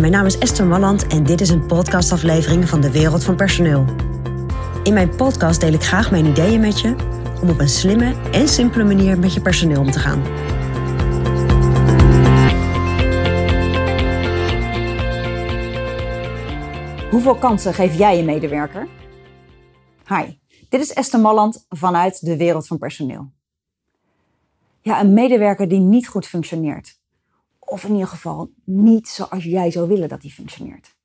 Mijn naam is Esther Malland en dit is een podcastaflevering van de Wereld van Personeel. In mijn podcast deel ik graag mijn ideeën met je om op een slimme en simpele manier met je personeel om te gaan. Hoeveel kansen geef jij je medewerker? Hi, dit is Esther Malland vanuit de Wereld van Personeel. Ja, een medewerker die niet goed functioneert of in ieder geval niet zoals jij zou willen dat die functioneert.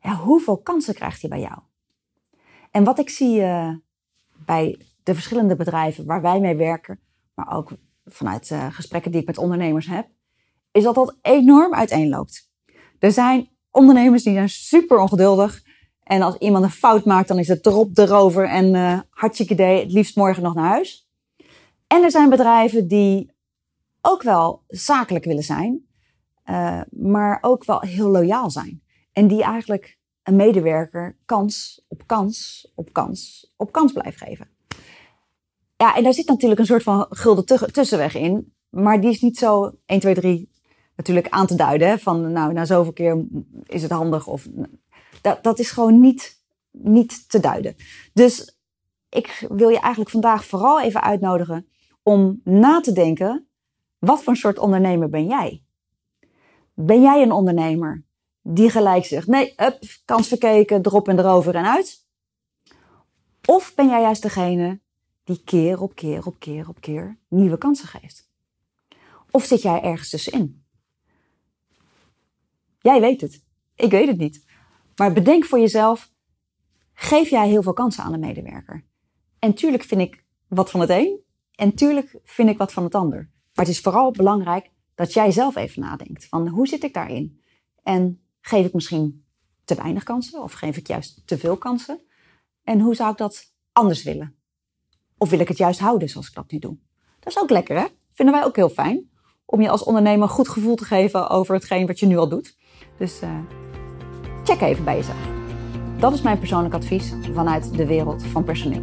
Hoeveel kansen krijgt hij bij jou? En wat ik zie uh, bij de verschillende bedrijven waar wij mee werken, maar ook vanuit uh, gesprekken die ik met ondernemers heb, is dat dat enorm uiteenloopt. Er zijn ondernemers die zijn super ongeduldig. En als iemand een fout maakt, dan is het erop, erover en uh, hartstikke idee, het liefst morgen nog naar huis. En er zijn bedrijven die ook wel zakelijk willen zijn, uh, maar ook wel heel loyaal zijn. En die eigenlijk een medewerker kans op kans op kans op kans blijven geven. Ja, en daar zit natuurlijk een soort van gulden tussenweg in, maar die is niet zo 1, 2, 3 natuurlijk aan te duiden. Van nou, na zoveel keer is het handig of dat, dat is gewoon niet, niet te duiden. Dus ik wil je eigenlijk vandaag vooral even uitnodigen om na te denken wat voor soort ondernemer ben jij? Ben jij een ondernemer die gelijk zegt: nee, up, kans verkeken, erop en erover en uit? Of ben jij juist degene die keer op keer op keer op keer nieuwe kansen geeft? Of zit jij ergens tussenin? Jij weet het. Ik weet het niet. Maar bedenk voor jezelf: geef jij heel veel kansen aan een medewerker? En tuurlijk vind ik wat van het een, en tuurlijk vind ik wat van het ander. Maar het is vooral belangrijk dat jij zelf even nadenkt van hoe zit ik daarin? En geef ik misschien te weinig kansen of geef ik juist te veel kansen? En hoe zou ik dat anders willen? Of wil ik het juist houden zoals ik dat nu doe? Dat is ook lekker, hè? Vinden wij ook heel fijn. Om je als ondernemer goed gevoel te geven over hetgeen wat je nu al doet. Dus uh, check even bij jezelf. Dat is mijn persoonlijk advies vanuit de wereld van personeel.